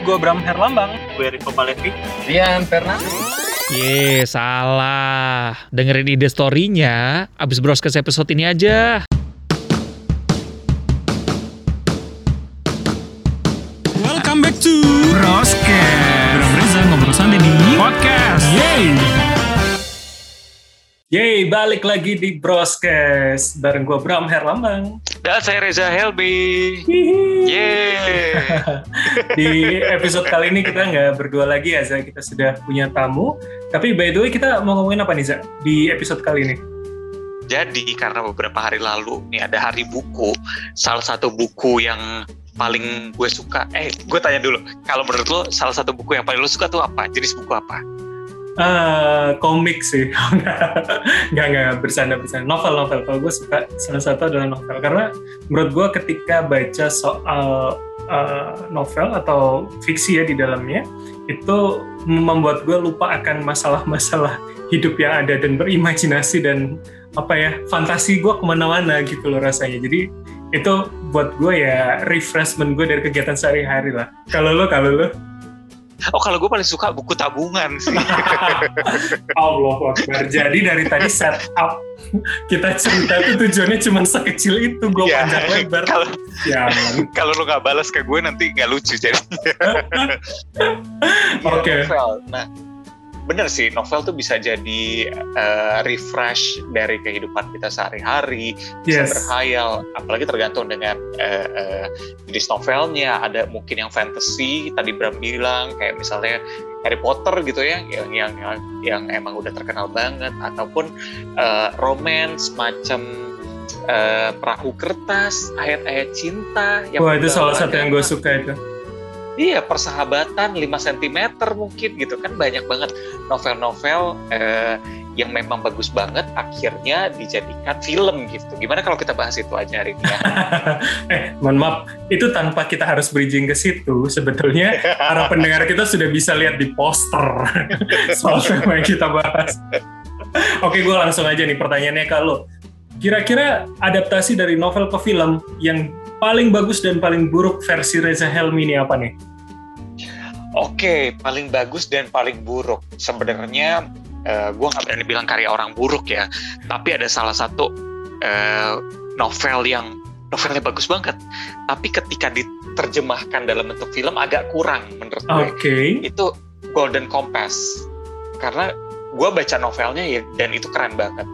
Gue Bram Herlambang. Gue Riko Palevi. Rian Fernando. Ye, salah. Dengerin ide story-nya abis broadcast episode ini aja. Yeay, balik lagi di Broscast bareng gue Bram Herlambang. Dan saya Reza Helbi. Yeay. di episode kali ini kita nggak berdua lagi ya, Zah. Kita sudah punya tamu. Tapi by the way, kita mau ngomongin apa nih, Zah, di episode kali ini? Jadi karena beberapa hari lalu nih ada hari buku, salah satu buku yang paling gue suka. Eh, gue tanya dulu, kalau menurut lo salah satu buku yang paling lo suka tuh apa? Jenis buku apa? Ah, komik sih. nggak nggak bercanda bercanda. Novel novel. Kalau gue suka salah satu adalah novel karena menurut gue ketika baca soal uh, novel atau fiksi ya di dalamnya itu membuat gue lupa akan masalah-masalah hidup yang ada dan berimajinasi dan apa ya fantasi gue ke mana-mana gitu loh rasanya. Jadi itu buat gue ya refreshment gue dari kegiatan sehari-hari lah. Kalau lo, kalau lo? Oh kalau gue paling suka buku tabungan sih. Allah Akbar. Jadi dari tadi setup kita cerita itu tujuannya cuma sekecil itu gue Iya, panjang lebar. Kalau Ya, kalau lo nggak balas ke gue nanti nggak lucu jadi. Oke. Novel. Nah, bener sih novel tuh bisa jadi eh, refresh dari kehidupan kita sehari-hari, bisa Yes. berhayal, apalagi tergantung dengan eh, eh, jenis novelnya. Ada mungkin yang fantasy, tadi Bram bilang kayak misalnya Harry Potter gitu ya, yang yang yang, yang emang udah terkenal banget, ataupun eh, romance macam eh, perahu kertas, ayat-ayat cinta. yang Wah itu salah satu yang gue suka itu. Iya, persahabatan 5 cm mungkin gitu kan banyak banget novel-novel eh, yang memang bagus banget akhirnya dijadikan film gitu. Gimana kalau kita bahas itu aja hari ini ya? eh, mohon maaf, itu tanpa kita harus bridging ke situ, sebetulnya para pendengar kita sudah bisa lihat di poster soal tema yang kita bahas. Oke, gue langsung aja nih pertanyaannya lo. Kira-kira adaptasi dari novel ke film yang paling bagus dan paling buruk versi Reza Helmi ini apa nih? Oke, paling bagus dan paling buruk. Sebenarnya eh, gue nggak berani bilang karya orang buruk ya, tapi ada salah satu eh, novel yang novelnya bagus banget, tapi ketika diterjemahkan dalam bentuk film agak kurang menurut gue. Oke. itu Golden Compass karena gue baca novelnya ya dan itu keren banget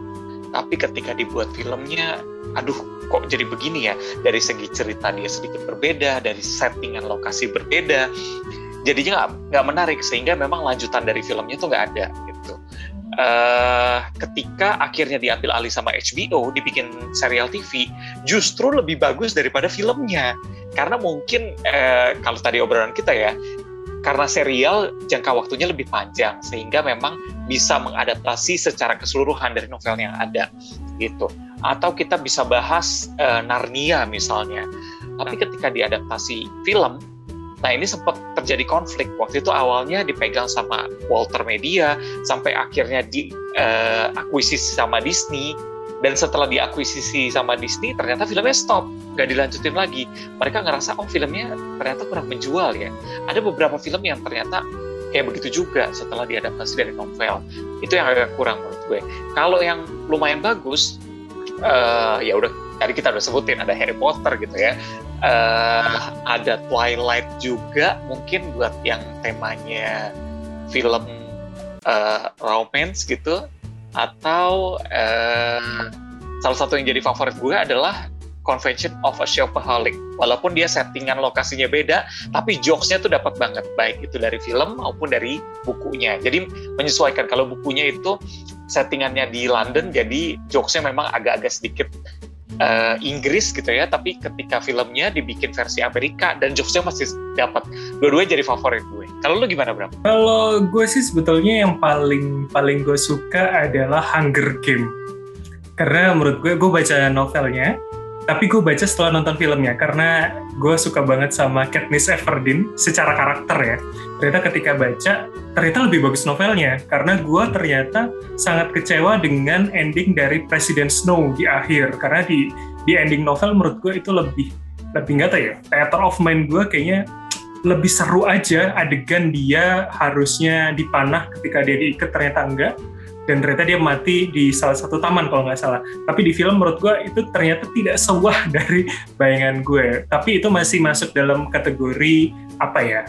tapi ketika dibuat filmnya aduh kok jadi begini ya? Dari segi cerita dia sedikit berbeda dari settingan lokasi berbeda jadinya nggak menarik. Sehingga memang lanjutan dari filmnya tuh nggak ada gitu. Eh, ketika akhirnya diambil alih sama HBO dibikin serial TV justru lebih bagus daripada filmnya. Karena mungkin eh, kalau tadi obrolan kita ya karena serial jangka waktunya lebih panjang sehingga memang bisa mengadaptasi secara keseluruhan dari novel yang ada gitu. Atau kita bisa bahas eh, Narnia misalnya. Tapi ketika diadaptasi film nah ini sempat terjadi konflik. Waktu itu awalnya dipegang sama Walter Media sampai akhirnya diakuisisi sama Disney dan setelah diakuisisi sama Disney ternyata filmnya stop. Nggak dilanjutin lagi. Mereka ngerasa oh filmnya ternyata kurang menjual ya. Ada beberapa film yang ternyata kayak begitu juga setelah diadaptasi dari novel. Itu yang agak kurang menurut gue. Kalau yang lumayan bagus eh, ya udah tadi kita udah sebutin ada Harry Potter gitu ya. Eh, ada Twilight juga mungkin buat yang temanya film eh, romance gitu atau eh, salah satu yang jadi favorit gue adalah Convention of a Shopaholic. Walaupun dia settingan lokasinya beda, tapi jokesnya tuh dapat banget, baik itu dari film maupun dari bukunya. Jadi menyesuaikan kalau bukunya itu settingannya di London, jadi jokesnya memang agak-agak sedikit eh, Inggris gitu ya, tapi ketika filmnya dibikin versi Amerika dan jokesnya masih dapat. Dua-duanya jadi favorit gue. Kalau lu gimana, Bram? Kalau gue sih sebetulnya yang paling paling gue suka adalah Hunger Game. Karena menurut gue, gue baca novelnya, tapi gue baca setelah nonton filmnya. Karena gue suka banget sama Katniss Everdeen secara karakter ya. Ternyata ketika baca, ternyata lebih bagus novelnya. Karena gue ternyata sangat kecewa dengan ending dari Presiden Snow di akhir. Karena di di ending novel menurut gue itu lebih lebih nggak tahu ya theater of mind gue kayaknya lebih seru aja adegan dia harusnya dipanah ketika dia diikat ternyata enggak dan ternyata dia mati di salah satu taman kalau nggak salah. Tapi di film menurut gue itu ternyata tidak sewah dari bayangan gue. Tapi itu masih masuk dalam kategori apa ya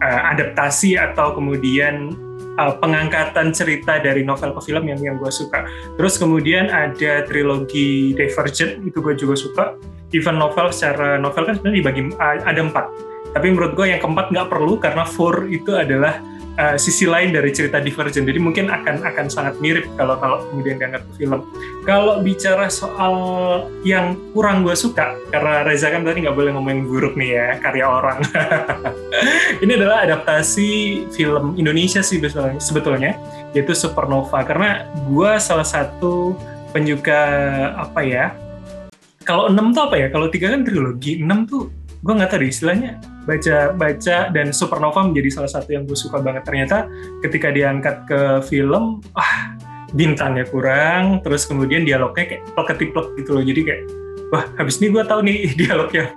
uh, adaptasi atau kemudian uh, pengangkatan cerita dari novel ke film yang yang gue suka. Terus kemudian ada trilogi Divergent itu gue juga suka. Even novel secara novel kan sebenarnya dibagi uh, ada empat. Tapi menurut gue yang keempat nggak perlu karena four itu adalah uh, sisi lain dari cerita Divergent. Jadi mungkin akan akan sangat mirip kalau kalau kemudian diangkat ke film. Kalau bicara soal yang kurang gue suka, karena Reza kan tadi nggak boleh ngomongin buruk nih ya karya orang. Ini adalah adaptasi film Indonesia sih sebetulnya, yaitu Supernova. Karena gue salah satu penyuka apa ya? Kalau enam tuh apa ya? Kalau tiga kan trilogi, enam tuh gue nggak tahu deh istilahnya baca baca dan Supernova menjadi salah satu yang gue suka banget. Ternyata ketika diangkat ke film ah bintangnya kurang terus kemudian dialognya kayak plek-plek gitu loh. Jadi kayak wah habis ini gue tahu nih dialognya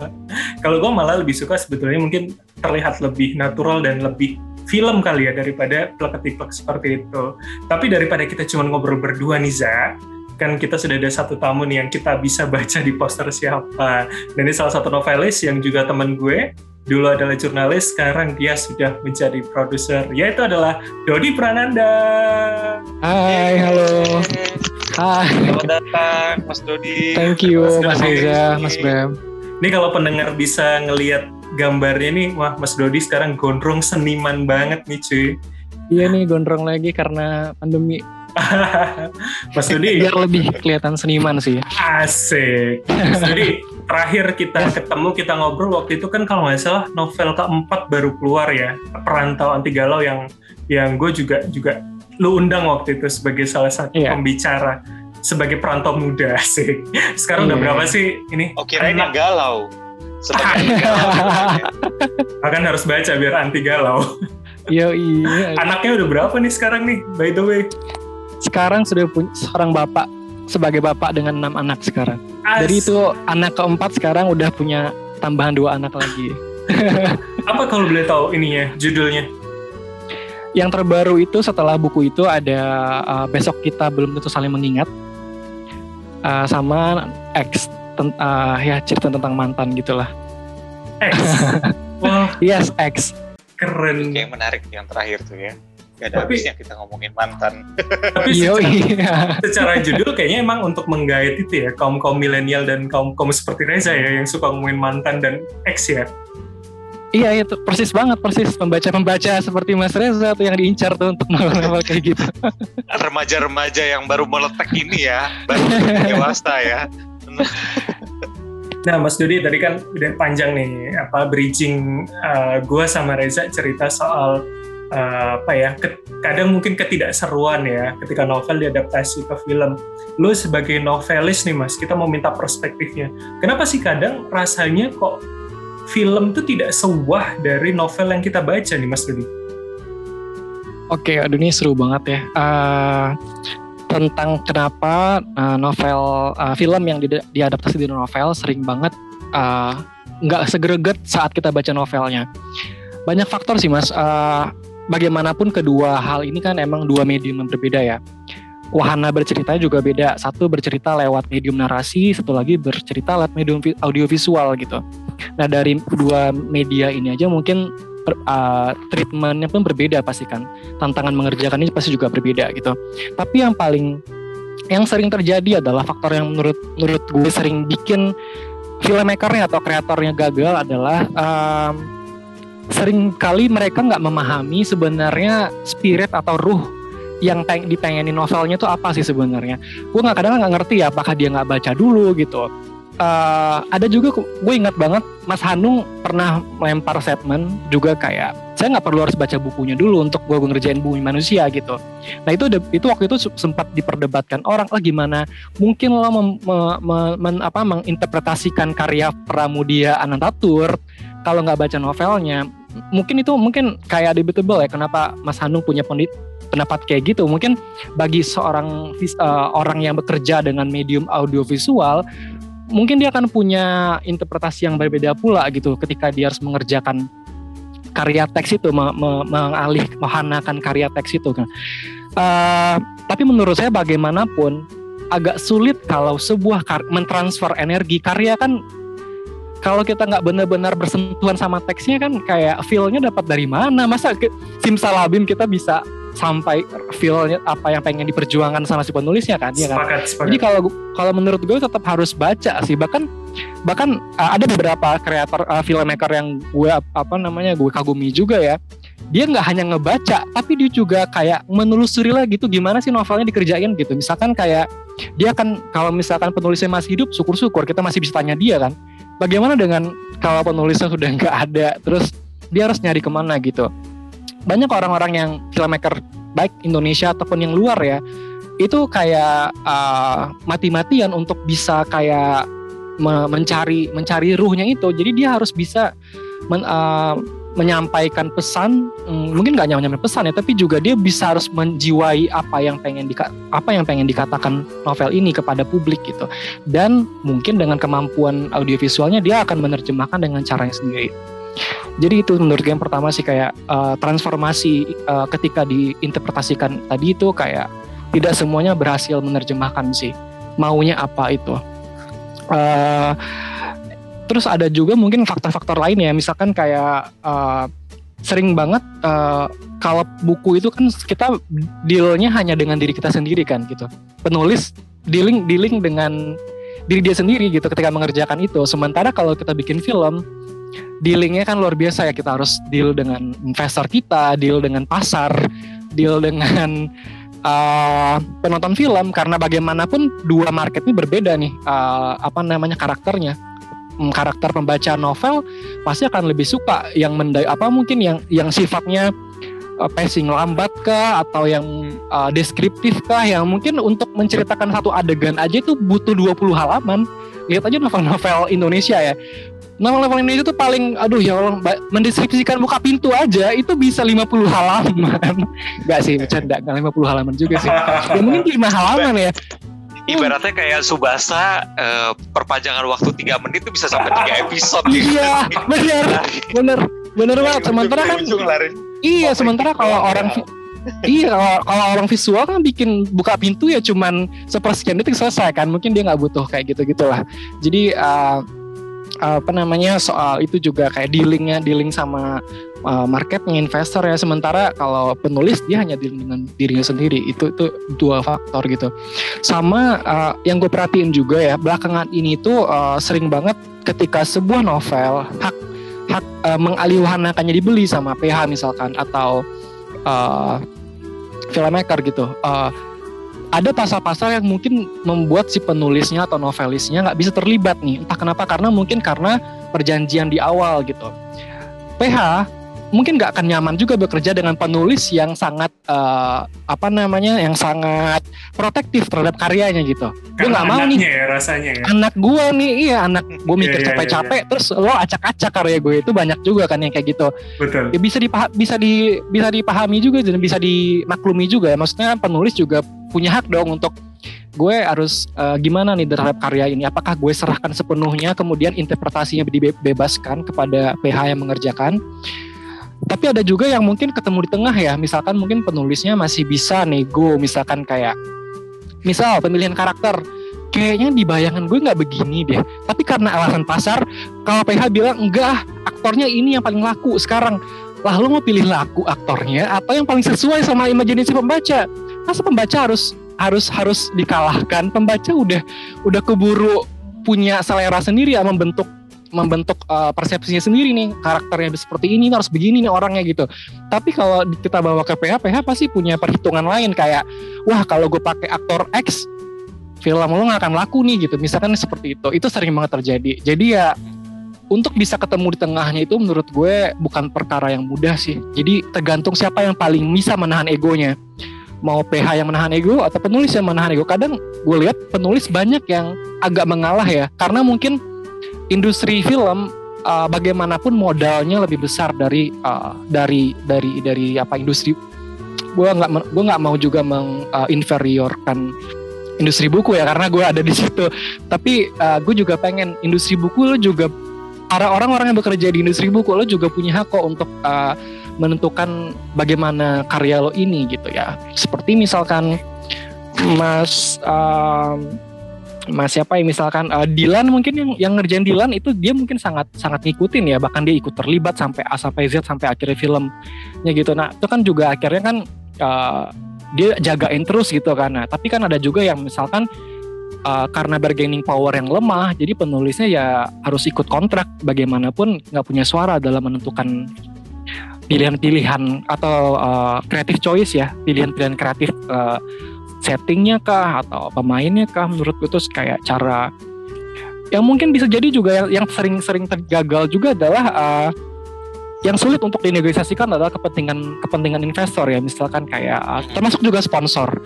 kalau gue malah lebih suka sebetulnya mungkin terlihat lebih natural dan lebih film kali ya daripada plek-plek seperti itu. Tapi daripada kita cuma ngobrol berdua nih Za kan kita sudah ada satu tamu nih yang kita bisa baca di poster siapa. Dan ini salah satu novelis yang juga teman gue, dulu adalah jurnalis, sekarang dia sudah menjadi produser, yaitu adalah Dodi Prananda. Hai, halo. Hai. Selamat datang, Mas Dodi. Thank you, Mas Reza, Mas Bram. Ini kalau pendengar bisa ngelihat gambarnya nih, wah Mas Dodi sekarang gondrong seniman banget nih cuy. Iya nih gondrong lagi karena pandemi. Mas Dudi biar lebih kelihatan seniman sih asik Mas Dudi terakhir kita ketemu kita ngobrol waktu itu kan kalau nggak salah novel keempat baru keluar ya perantau anti galau yang yang gue juga juga lu undang waktu itu sebagai salah satu yeah. pembicara sebagai perantau muda sih sekarang yeah. udah iya. berapa sih ini oh kirain yang galau sebagai galau akan harus baca biar anti galau Yo, iya. Anaknya udah berapa nih sekarang nih, by the way? sekarang sudah punya seorang bapak sebagai bapak dengan enam anak sekarang. As. Jadi itu anak keempat sekarang udah punya tambahan dua anak lagi. Apa kalau boleh tahu ininya judulnya? Yang terbaru itu setelah buku itu ada uh, besok kita belum tentu saling mengingat uh, sama X uh, ya cerita tentang mantan gitulah. X. Wah. yes X. Keren. Yang menarik yang terakhir tuh ya. Gak ada tapi, habisnya kita ngomongin mantan. Tapi secara, iya. secara judul kayaknya emang untuk menggait itu ya kaum kaum milenial dan kaum kaum seperti Reza ya yang suka ngomongin mantan dan ex ya. Iya itu persis banget persis pembaca-pembaca seperti Mas Reza tuh yang diincar tuh untuk novel-novel kayak gitu. Remaja-remaja yang baru meletak ini ya, baru dewasa ya. Nah, Mas Dodi tadi kan udah panjang nih apa bridging uh, gue sama Reza cerita soal uh, apa ya ke, kadang mungkin ketidakseruan ya ketika novel diadaptasi ke film. Lu sebagai novelis nih mas, kita mau minta perspektifnya. Kenapa sih kadang rasanya kok film tuh tidak sewah dari novel yang kita baca nih mas Rudi? Oke, aduh ini seru banget ya. Uh, tentang kenapa uh, novel uh, film yang di, diadaptasi di novel sering banget nggak uh, segreget saat kita baca novelnya. Banyak faktor sih mas. Uh, bagaimanapun kedua hal ini kan emang dua medium yang berbeda ya. Wahana bercerita juga beda. Satu bercerita lewat medium narasi, satu lagi bercerita lewat medium audiovisual gitu. Nah dari dua media ini aja mungkin uh, treatmentnya pun berbeda pasti kan. Tantangan mengerjakan ini pasti juga berbeda gitu. Tapi yang paling yang sering terjadi adalah faktor yang menurut menurut gue sering bikin filmmakernya atau kreatornya gagal adalah um, sering kali mereka nggak memahami sebenarnya spirit atau ruh yang peng dipengenin novelnya tuh apa sih sebenarnya. Gue nggak kadang nggak ngerti ya apakah dia nggak baca dulu gitu. Uh, ada juga gue ingat banget Mas Hanung pernah melempar statement juga kayak saya nggak perlu harus baca bukunya dulu untuk gue ngerjain bumi manusia gitu. Nah itu itu waktu itu sempat diperdebatkan orang lah gimana mungkin lo mem, me, me, men, apa, menginterpretasikan karya Pramudia Anantatur kalau nggak baca novelnya mungkin itu mungkin kayak debatable ya kenapa Mas Hanung punya pendit pendapat kayak gitu mungkin bagi seorang uh, orang yang bekerja dengan medium audiovisual mungkin dia akan punya interpretasi yang berbeda pula gitu ketika dia harus mengerjakan karya teks itu me, me, mengalih menganakan karya teks itu. Uh, tapi menurut saya bagaimanapun agak sulit kalau sebuah mentransfer energi karya kan kalau kita nggak benar-benar bersentuhan sama teksnya kan kayak feel-nya dapat dari mana? Masa ke, simsalabim kita bisa sampai feel-nya apa yang pengen diperjuangkan sama si penulisnya kan ya kan? Sepakat, sepakat. jadi kalau kalau menurut gue tetap harus baca sih. Bahkan bahkan uh, ada beberapa kreator uh, filmmaker yang gue apa namanya gue kagumi juga ya. Dia nggak hanya ngebaca tapi dia juga kayak menelusuri lah gitu gimana sih novelnya dikerjain gitu. Misalkan kayak dia kan kalau misalkan penulisnya masih hidup syukur-syukur kita masih bisa tanya dia kan bagaimana dengan kalau penulisnya sudah nggak ada terus dia harus nyari ke mana gitu? Banyak orang-orang yang filmmaker baik Indonesia ataupun yang luar ya itu kayak uh, mati-matian untuk bisa kayak me mencari mencari ruhnya itu. Jadi dia harus bisa men, uh, menyampaikan pesan hmm, mungkin nggak nyampe pesan ya tapi juga dia bisa harus menjiwai apa yang pengen di apa yang pengen dikatakan novel ini kepada publik gitu. Dan mungkin dengan kemampuan audiovisualnya dia akan menerjemahkan dengan caranya sendiri. Jadi itu menurut gue yang pertama sih kayak uh, transformasi uh, ketika diinterpretasikan tadi itu kayak tidak semuanya berhasil menerjemahkan sih maunya apa itu. Uh, terus ada juga mungkin faktor-faktor lain ya. Misalkan kayak uh, sering banget uh, kalau buku itu kan kita dealnya hanya dengan diri kita sendiri kan gitu. Penulis dealing dealing dengan diri dia sendiri gitu ketika mengerjakan itu. Sementara kalau kita bikin film dealingnya kan luar biasa ya. Kita harus deal dengan investor kita deal dengan pasar deal dengan uh, penonton film. Karena bagaimanapun dua market ini berbeda nih uh, apa namanya karakternya karakter pembaca novel pasti akan lebih suka yang mendai apa mungkin yang yang sifatnya uh, pacing lambat kah atau yang uh, deskriptif kah yang mungkin untuk menceritakan satu adegan aja itu butuh 20 halaman. Lihat aja novel-novel Indonesia ya. Novel-novel Indonesia itu paling aduh ya Allah mendeskripsikan buka pintu aja itu bisa 50 halaman. Gak sih bercanda nggak 50 halaman juga sih. Ya mungkin 5 halaman ya ibaratnya kayak Subasa uh, perpanjangan waktu tiga menit itu bisa sampai tiga episode. Gitu. Iya, benar, benar, benar banget. Sementara kan, iya, sementara kalau orang iya kalau, kalau orang visual kan bikin buka pintu ya cuman sepersekian detik selesai kan. Mungkin dia nggak butuh kayak gitu gitulah jadi uh, apa namanya soal itu juga kayak dealingnya dealing sama uh, marketnya investor ya. Sementara kalau penulis dia hanya dengan dirinya sendiri. Itu itu dua faktor gitu. Sama uh, yang gue perhatiin juga ya belakangan ini tuh uh, sering banget ketika sebuah novel hak hak uh, mengalihwahanakannya dibeli sama PH misalkan atau uh, filmmaker gitu. Uh, ada pasal-pasal yang mungkin membuat si penulisnya atau novelisnya nggak bisa terlibat nih. Entah kenapa karena mungkin karena perjanjian di awal gitu. PH mungkin nggak akan nyaman juga bekerja dengan penulis yang sangat uh, apa namanya yang sangat protektif terhadap karyanya gitu. Gue nggak mau nih ya, rasanya ya. anak gue nih iya anak gue Iya, mikir iya, capek-capek terus lo acak-acak karya gue itu banyak juga kan yang kayak gitu. Betul. Ya, bisa dipah bisa di bisa dipahami juga dan bisa dimaklumi juga ya. Maksudnya penulis juga punya hak dong untuk gue harus uh, gimana nih terhadap karya ini apakah gue serahkan sepenuhnya kemudian interpretasinya dibebaskan kepada PH yang mengerjakan tapi ada juga yang mungkin ketemu di tengah ya. Misalkan mungkin penulisnya masih bisa nego. Misalkan kayak misal pemilihan karakter kayaknya di bayangan gue nggak begini deh. Tapi karena alasan pasar kalau PH bilang enggak aktornya ini yang paling laku sekarang. Lah lo mau pilih laku aktornya atau yang paling sesuai sama imajinasi pembaca? Masa pembaca harus harus harus dikalahkan? Pembaca udah udah keburu punya selera sendiri ya membentuk membentuk uh, persepsinya sendiri nih karakternya seperti ini harus begini nih orangnya gitu. Tapi kalau kita bawa ke PH PH pasti punya perhitungan lain kayak wah kalau gue pakai aktor X film lo nggak akan laku nih gitu. Misalkan seperti itu. Itu sering banget terjadi. Jadi ya untuk bisa ketemu di tengahnya itu menurut gue bukan perkara yang mudah sih. Jadi tergantung siapa yang paling bisa menahan egonya. Mau PH yang menahan ego atau penulis yang menahan ego. Kadang gue lihat penulis banyak yang agak mengalah ya. Karena mungkin industri film uh, bagaimanapun modalnya lebih besar dari uh, dari dari dari apa industri gue nggak gue nggak mau juga menginferiorkan uh, industri buku ya karena gue ada di situ tapi uh, gue juga pengen industri buku lo juga para orang-orang yang bekerja di industri buku lo juga punya hak kok untuk uh, menentukan bagaimana karya lo ini gitu ya. Seperti misalkan Mas um, Mas siapa ya misalkan uh, Dilan mungkin yang yang ngerjain Dilan itu dia mungkin sangat sangat ngikutin ya bahkan dia ikut terlibat sampai A sampai Z sampai akhirnya filmnya gitu. Nah, itu kan juga akhirnya kan uh, dia jagain terus gitu kan. Nah, tapi kan ada juga yang misalkan uh, karena bargaining power yang lemah, jadi penulisnya ya harus ikut kontrak bagaimanapun nggak punya suara dalam menentukan pilihan-pilihan atau uh, creative choice ya, pilihan-pilihan kreatif uh, settingnya kah atau pemainnya kah menurut gue tuh kayak cara yang mungkin bisa jadi juga yang sering-sering tergagal juga adalah uh, yang sulit untuk dinegosiasikan adalah kepentingan kepentingan investor ya. Misalkan kayak uh, termasuk juga sponsor.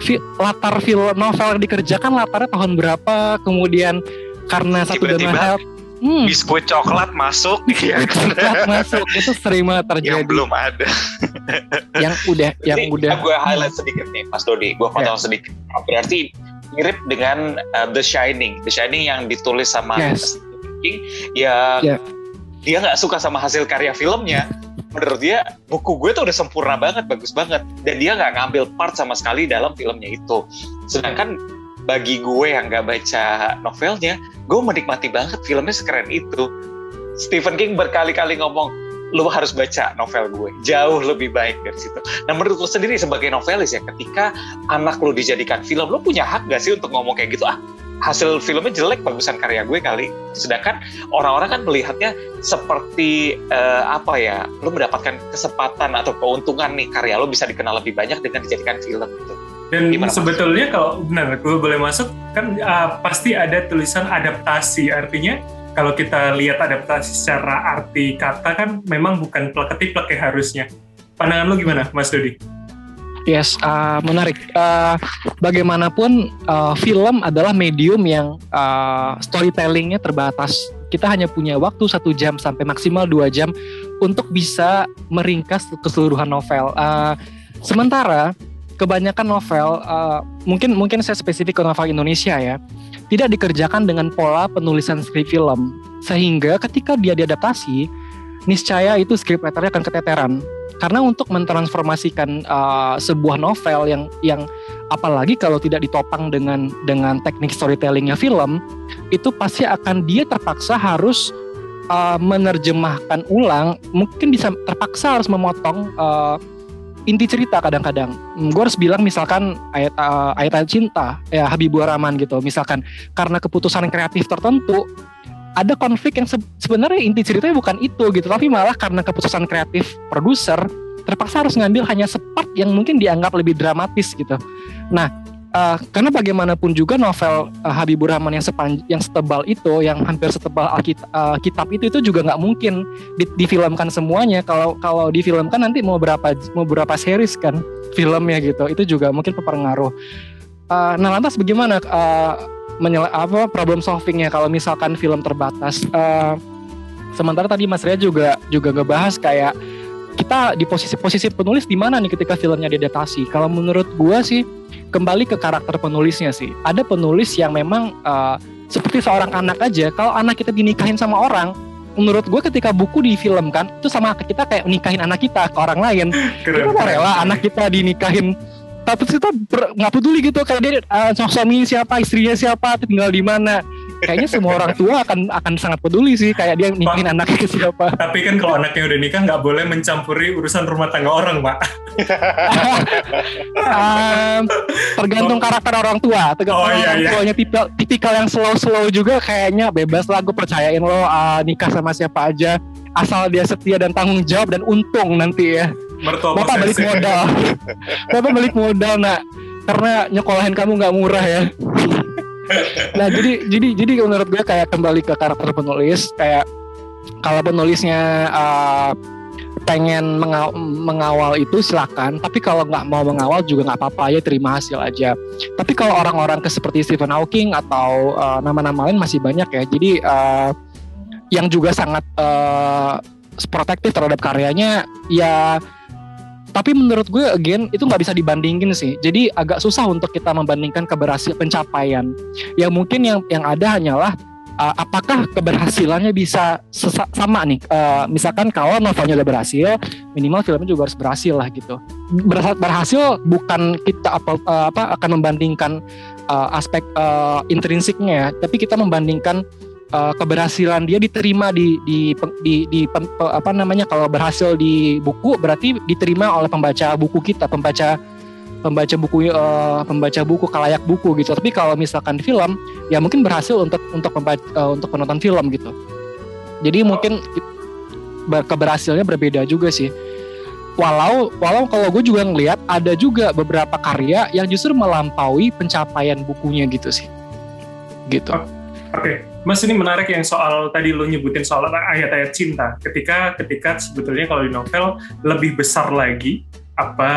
Fi, latar film novel yang dikerjakan latarnya tahun berapa kemudian karena satu dan lain hal hmm. biskuit coklat masuk. Ya coklat masuk. Itu sering banget terjadi. yang belum ada. Yang udah yang Ini udah gue highlight sedikit nih Mas Dodi. Gue potong yeah. sedikit. Berarti mirip dengan uh, The Shining. The Shining yang ditulis sama yes. King ya yeah. dia nggak suka sama hasil karya filmnya. Menurut dia buku gue tuh udah sempurna banget bagus banget. Dan dia nggak ngambil part sama sekali dalam filmnya itu. Sedangkan bagi gue yang nggak baca novelnya gue menikmati banget filmnya sekeren itu Stephen King berkali-kali ngomong lu harus baca novel gue jauh lebih baik dari situ. Nah menurut lu sendiri sebagai novelis ya ketika anak lu dijadikan film lu punya hak gak sih untuk ngomong kayak gitu ah hasil filmnya jelek bagusan karya gue kali. Sedangkan orang-orang kan melihatnya seperti uh, apa ya lu mendapatkan kesempatan atau keuntungan nih karya lu bisa dikenal lebih banyak dengan dijadikan film gitu. Dan Gimana sebetulnya mas? kalau benar gue boleh masuk kan uh, pasti ada tulisan adaptasi artinya kalau kita lihat adaptasi secara arti kata kan memang bukan plek-ketiplek ya harusnya. Pandangan lu gimana Mas Dodi? Yes, uh, menarik. Uh, bagaimanapun uh, film adalah medium yang uh, storytellingnya terbatas. Kita hanya punya waktu satu jam sampai maksimal dua jam untuk bisa meringkas keseluruhan novel. Uh, sementara kebanyakan novel uh, mungkin mungkin saya spesifik ke novel Indonesia ya tidak dikerjakan dengan pola penulisan skrip film. Sehingga ketika dia diadaptasi niscaya itu skrip writernya akan keteteran. Karena untuk mentransformasikan uh, sebuah novel yang yang apalagi kalau tidak ditopang dengan dengan teknik storytellingnya film itu pasti akan dia terpaksa harus uh, menerjemahkan ulang mungkin bisa terpaksa harus memotong uh, inti cerita kadang-kadang. Hmm, gue harus bilang misalkan ayat uh, ayat, ayat cinta ya Habibur Rahman gitu. Misalkan karena keputusan kreatif tertentu ada konflik yang se sebenarnya inti ceritanya bukan itu gitu, tapi malah karena keputusan kreatif produser terpaksa harus ngambil hanya sepat yang mungkin dianggap lebih dramatis gitu. Nah, uh, karena bagaimanapun juga novel uh, Habibur Rahman yang sepanj yang setebal itu, yang hampir setebal Alkit uh, kitab itu itu juga nggak mungkin di difilmkan semuanya. Kalau kalau difilmkan nanti mau berapa mau berapa series kan filmnya gitu. Itu juga mungkin berpengaruh. Uh, nah lantas bagaimana uh, menyela apa problem solvingnya kalau misalkan film terbatas? Uh, sementara tadi Mas Ria juga juga ngebahas kayak kita di posisi-posisi penulis di mana nih ketika filmnya diadaptasi? Kalau menurut gua sih kembali ke karakter penulisnya sih. Ada penulis yang memang uh, seperti seorang anak aja. Kalau anak kita dinikahin sama orang, menurut gue ketika buku difilmkan itu sama kita kayak nikahin anak kita ke orang lain. Keren. Kita mau rela anak kita dinikahin tapi kita nggak peduli gitu kayak dia uh, suami siapa istrinya siapa tinggal di mana kayaknya semua orang tua akan akan sangat peduli sih kayak dia nikahin anaknya ke siapa. Tapi kan kalau anaknya udah nikah nggak boleh mencampuri urusan rumah tangga orang, Pak. um, tergantung oh. karakter orang tua, tergantung oh, iya, orang iya. tuanya tipikal, tipikal yang slow-slow juga kayaknya bebas lah gue percayain lo uh, nikah sama siapa aja asal dia setia dan tanggung jawab dan untung nanti ya. Mertua Bapak balik modal. Bapak balik modal nak karena nyekolahin kamu nggak murah ya nah jadi jadi jadi menurut gue kayak kembali ke karakter penulis kayak kalau penulisnya uh, pengen mengawal, mengawal itu silakan tapi kalau nggak mau mengawal juga nggak apa-apa ya terima hasil aja. Tapi kalau orang-orang ke seperti Stephen Hawking atau uh, nama-nama lain masih banyak ya jadi uh, yang juga sangat uh, protektif terhadap karyanya ya tapi menurut gue again itu nggak bisa dibandingin sih. Jadi agak susah untuk kita membandingkan keberhasilan pencapaian. Ya mungkin yang yang ada hanyalah uh, apakah keberhasilannya bisa sama nih? Uh, misalkan kalau novelnya udah berhasil minimal filmnya juga harus berhasil lah gitu. Berhasil, berhasil bukan kita apa, uh, apa akan membandingkan uh, aspek uh, intrinsiknya ya. Tapi kita membandingkan uh, keberhasilan dia diterima di di di, di pem, apa namanya kalau berhasil di buku berarti diterima oleh pembaca buku kita pembaca pembaca buku uh, pembaca buku kalayak buku gitu. Tapi kalau misalkan di film ya mungkin berhasil untuk untuk pembaca, uh, untuk penonton film gitu. Jadi mungkin keberhasilannya berbeda juga sih. Walau walau kalau gue juga ngelihat ada juga beberapa karya yang justru melampaui pencapaian bukunya gitu sih. Gitu. Oke. okay. Mas ini menarik yang soal tadi lo nyebutin soal ayat-ayat cinta ketika ketika sebetulnya kalau di novel lebih besar lagi apa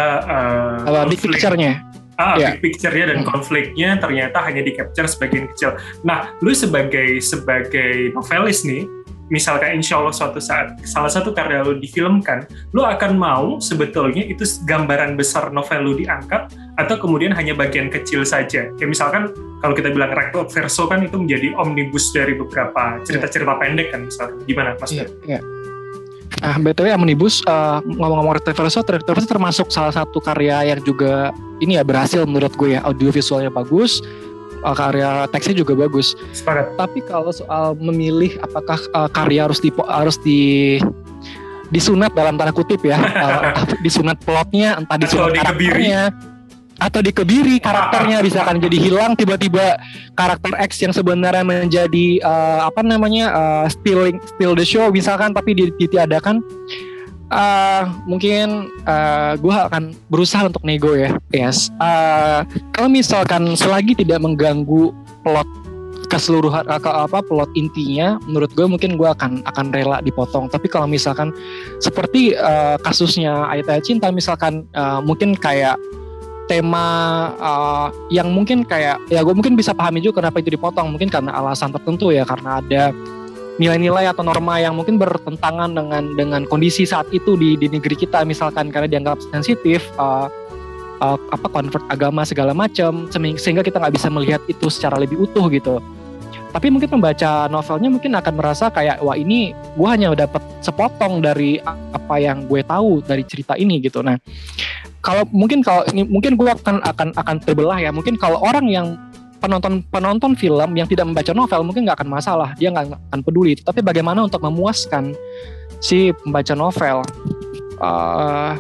uh, big picture-nya ah yeah. big picture-nya dan hmm. konfliknya ternyata hanya di capture sebagian kecil. Nah, lu sebagai sebagai novelis nih, misalkan insya Allah suatu saat salah satu karya lu difilmkan, lu akan mau sebetulnya itu gambaran besar novel lu diangkat atau kemudian hanya bagian kecil saja. Kayak misalkan kalau kita bilang recto verso kan itu menjadi omnibus dari beberapa cerita-cerita pendek kan misalkan. Gimana Mas? Iya. Yeah, yeah. Nah, BTW Omnibus uh, ngomong-ngomong Retroverso, Retroverso termasuk salah satu karya yang juga ini ya berhasil menurut gue ya, audio visualnya bagus, uh, karya teksnya juga bagus. Sepakat. Tapi kalau soal memilih apakah uh, karya harus di harus di disunat dalam tanda kutip ya, uh, disunat plotnya, entah disunat karakternya, atau dikebiri karakternya bisa kan jadi hilang tiba-tiba karakter X yang sebenarnya menjadi uh, apa namanya uh, stealing steal the show misalkan tapi ditiadakan uh, mungkin uh, gue akan berusaha untuk nego ya yes uh, kalau misalkan selagi tidak mengganggu plot keseluruhan ke apa plot intinya menurut gue mungkin gue akan akan rela dipotong. Tapi kalau misalkan seperti uh, kasusnya ayat-ayat cinta misalkan uh, mungkin kayak tema uh, yang mungkin kayak ya gue mungkin bisa pahami juga kenapa itu dipotong. Mungkin karena alasan tertentu ya karena ada nilai-nilai atau norma yang mungkin bertentangan dengan dengan kondisi saat itu di di negeri kita misalkan karena dianggap sensitif uh, uh, apa konvert agama segala macam sehingga kita nggak bisa melihat itu secara lebih utuh gitu. Tapi mungkin pembaca novelnya mungkin akan merasa kayak wah ini gue hanya dapat sepotong dari apa yang gue tahu dari cerita ini gitu. Nah kalau mungkin kalau mungkin gue akan akan akan terbelah ya. Mungkin kalau orang yang penonton penonton film yang tidak membaca novel mungkin nggak akan masalah dia nggak akan peduli. Tapi bagaimana untuk memuaskan si pembaca novel? Uh,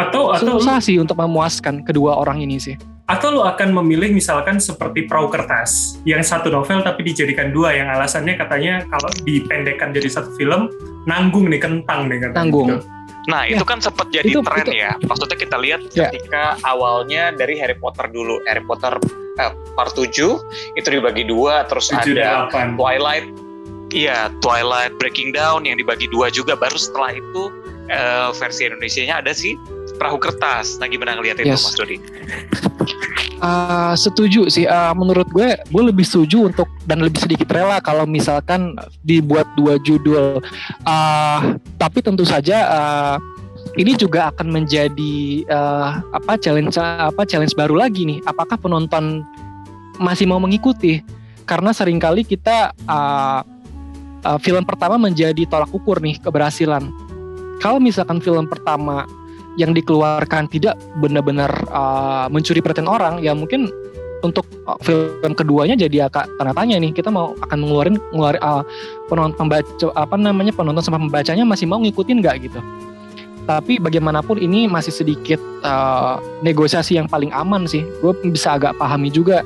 atau atau susah sih untuk memuaskan kedua orang ini sih. Atau lo akan memilih misalkan seperti perahu kertas yang satu novel tapi dijadikan dua yang alasannya katanya kalau dipendekkan jadi satu film nanggung nih kentang nih katanya. Nanggung. Gitu. Nah, ya. itu kan sempat jadi itu, tren itu. ya. Maksudnya kita lihat ya. ketika awalnya dari Harry Potter dulu. Harry Potter eh, part 7 itu dibagi dua, terus 7 ada 8. Twilight. Iya, Twilight Breaking Down yang dibagi dua juga. Baru setelah itu eh, versi Indonesia-nya ada sih perahu kertas. Nah, gimana ngeliat itu, yes. Mas Dodi? Uh, setuju sih. Uh, menurut gue, gue lebih setuju untuk dan lebih sedikit rela kalau misalkan dibuat dua judul. Uh, tapi tentu saja uh, ini juga akan menjadi uh, apa challenge apa challenge baru lagi nih. Apakah penonton masih mau mengikuti? Karena sering kali kita uh, uh, film pertama menjadi tolak ukur nih keberhasilan. Kalau misalkan film pertama yang dikeluarkan tidak benar-benar uh, mencuri perhatian orang ya mungkin untuk uh, film keduanya jadi agak tanda tanya nih. Kita mau akan mengeluarin ngeluarin uh, penonton pembaca apa namanya penonton sama pembacanya masih mau ngikutin nggak gitu? Tapi bagaimanapun ini masih sedikit uh, negosiasi yang paling aman sih. Gue bisa agak pahami juga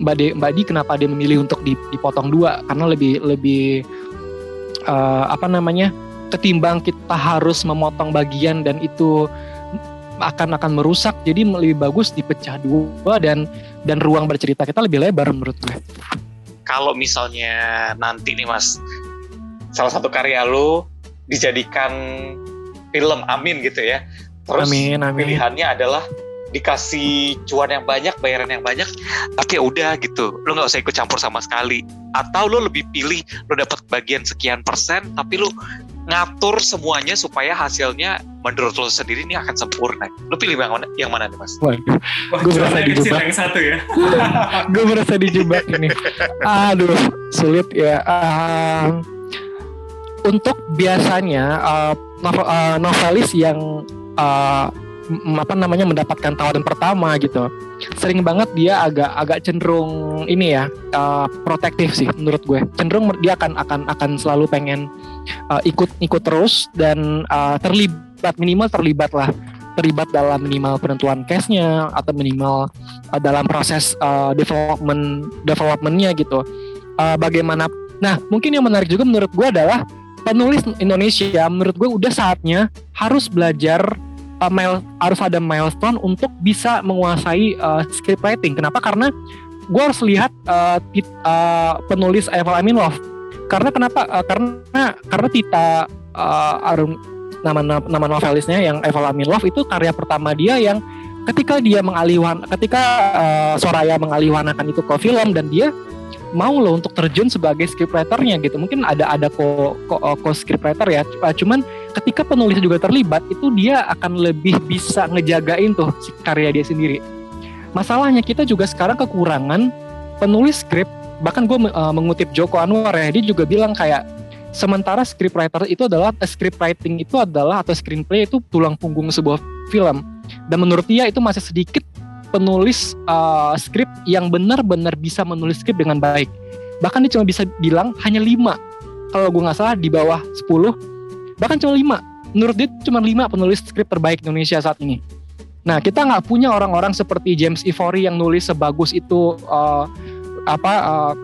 mbak De mbak Di kenapa dia memilih untuk dipotong dua. Karena lebih lebih uh, apa namanya ketimbang kita harus memotong bagian dan itu akan akan merusak jadi lebih bagus dipecah dua dan dan ruang bercerita kita lebih lebar menurut gue. Kalau misalnya nanti nih Mas salah satu karya lo dijadikan film amin gitu ya. Terus amin, amin. pilihannya adalah dikasih cuan yang banyak, bayaran yang banyak, tapi ya udah gitu, lo nggak usah ikut campur sama sekali. Atau lo lebih pilih lo dapat bagian sekian persen, tapi lo ngatur semuanya supaya hasilnya menurut lo sendiri ini akan sempurna. Lo pilih yang mana, yang mana nih mas? Waduh, cuma merasa dijebak. yang satu ya. gue merasa dijebak ini. Aduh, sulit ya. Ah, untuk biasanya uh, novel- uh, novelis yang uh, apa namanya mendapatkan tawaran pertama gitu, sering banget dia agak agak cenderung ini ya uh, protektif sih menurut gue. Cenderung dia akan akan akan selalu pengen uh, ikut ikut terus dan uh, terlibat minimal terlibat lah terlibat dalam minimal penentuan case-nya atau minimal uh, dalam proses uh, development developmentnya gitu. Uh, bagaimana? Nah, mungkin yang menarik juga menurut gue adalah penulis Indonesia. Menurut gue udah saatnya harus belajar uh, harus ada milestone untuk bisa menguasai uh, script writing. Kenapa? Karena gue harus lihat uh, tit- uh, penulis Eval Aminov. Karena kenapa? Uh, karena karena Tita uh, Arum nama nama novelisnya yang Eval Aminov itu karya pertama dia yang ketika dia mengalihwan ketika uh, Soraya mengalihwanakan itu ke film dan dia mau loh untuk terjun sebagai scriptwriternya gitu mungkin ada ada ko ko, ko scriptwriter ya cuman ketika penulis juga terlibat itu dia akan lebih bisa ngejagain tuh si karya dia sendiri. Masalahnya kita juga sekarang kekurangan penulis skrip bahkan gue mengutip Joko Anwar ya dia juga bilang kayak sementara scriptwriter itu adalah eh, script writing itu adalah atau screenplay itu tulang punggung sebuah film. Dan menurut dia itu masih sedikit penulis uh, skrip yang benar-benar bisa menulis skrip dengan baik. Bahkan dia cuma bisa bilang hanya lima. Kalau gue nggak salah di bawah 10 bahkan cuma lima. Menurut dia cuma lima penulis skrip terbaik Indonesia saat ini. Nah kita nggak punya orang-orang seperti James Ivory yang nulis sebagus itu uh, apa uh,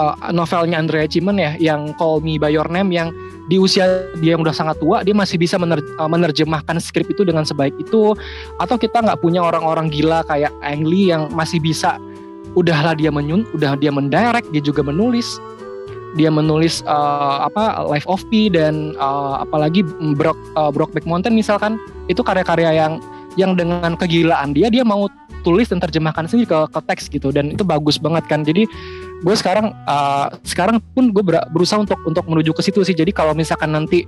uh, novelnya Andrea Cimen ya yang Call Me By Your Name yang di usia dia yang udah sangat tua dia masih bisa mener, menerjemahkan skrip itu dengan sebaik itu. Atau kita nggak punya orang-orang gila kayak Ang Lee yang masih bisa udahlah dia menyun udah dia mendirect dia juga menulis dia menulis uh, apa Life of Pi dan uh, apalagi Brock uh, Brokeback Mountain misalkan itu karya-karya yang yang dengan kegilaan dia dia mau tulis dan terjemahkan sendiri ke, ke teks gitu dan itu bagus banget kan. Jadi gue sekarang uh, sekarang pun gue ber- berusaha untuk untuk menuju ke situ sih. Jadi kalau misalkan nanti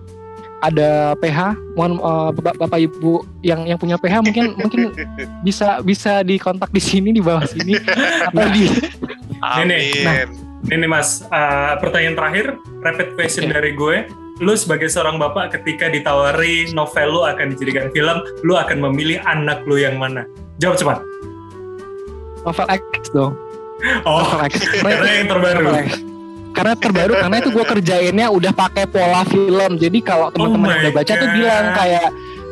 ada PH mohon uh, bapak, bapak ibu yang yang punya PH mungkin mungkin bisa bisa dikontak di sini di bawah sini. Atau di Amin. Nah, Ini nih mas, uh, pertanyaan terakhir, rapid question Oke. dari gue. Lu sebagai seorang bapak ketika ditawari novel lu akan dijadikan film, lu akan memilih anak lu yang mana? Jawab cepat. novel X dong Oh, novel X karena yang terbaru. Novel X. karena terbaru karena itu gue kerjainnya udah pakai pola film jadi kalau teman-teman Oh yang my udah baca tuh God. bilang kayak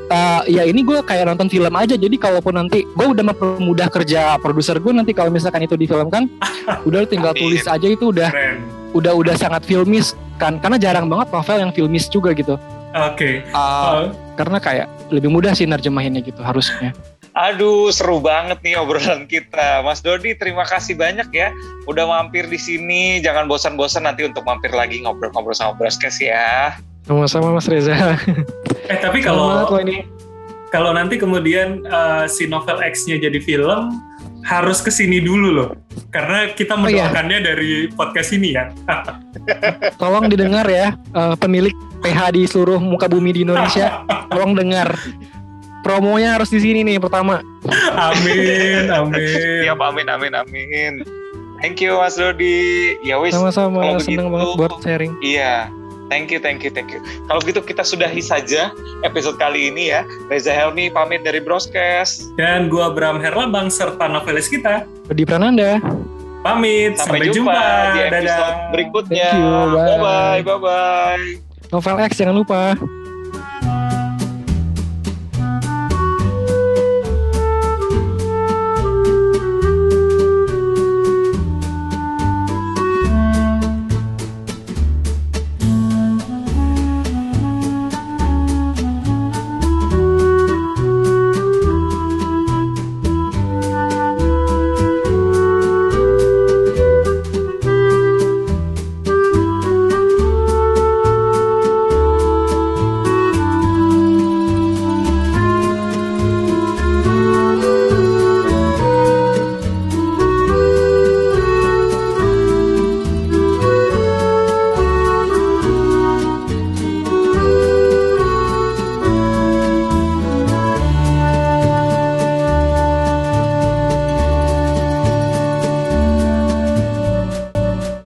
"Eh, ya ini gue kayak nonton film aja jadi kalaupun nanti gue udah mempermudah kerja produser gue nanti kalau misalkan itu difilmkan udah tinggal Amin. tulis aja itu udah Keren. udah udah sangat filmis kan karena jarang banget novel yang filmis juga gitu Oke. Uh, Uh, karena kayak lebih mudah sih nerjemahinnya gitu harusnya Aduh, seru banget nih obrolan kita. Mas Dodi, terima kasih banyak ya udah mampir di sini. Jangan bosan-bosan nanti untuk mampir lagi ngobrol-ngobrol sama Broadcast ya. sama-sama Mas Reza eh tapi kalau ini kalau nanti kemudian uh, si novel X-nya jadi film, harus ke sini dulu loh. Karena kita Oh, iya. mendoakannya dari podcast ini ya. tolong didengar ya eh, pemilik PH di seluruh muka bumi di Indonesia tolong dengar promonya harus di sini nih pertama amin, amin. Siap, amin, amin, amin. Thank you Mas Dodi. Ya wis, sama-sama senang begitu- banget buat sharing Iya, thank you, thank you, thank you. Kalau gitu kita sudahi saja episode kali ini ya. Reza Helmi pamit dari Broadcast. Dan gua Bram Herlambang serta novelis kita di Prananda pamit. Sampai, jumpa, di episode Dadah. berikutnya. Thank you, bye. Bye bye, bye bye. novel X jangan lupa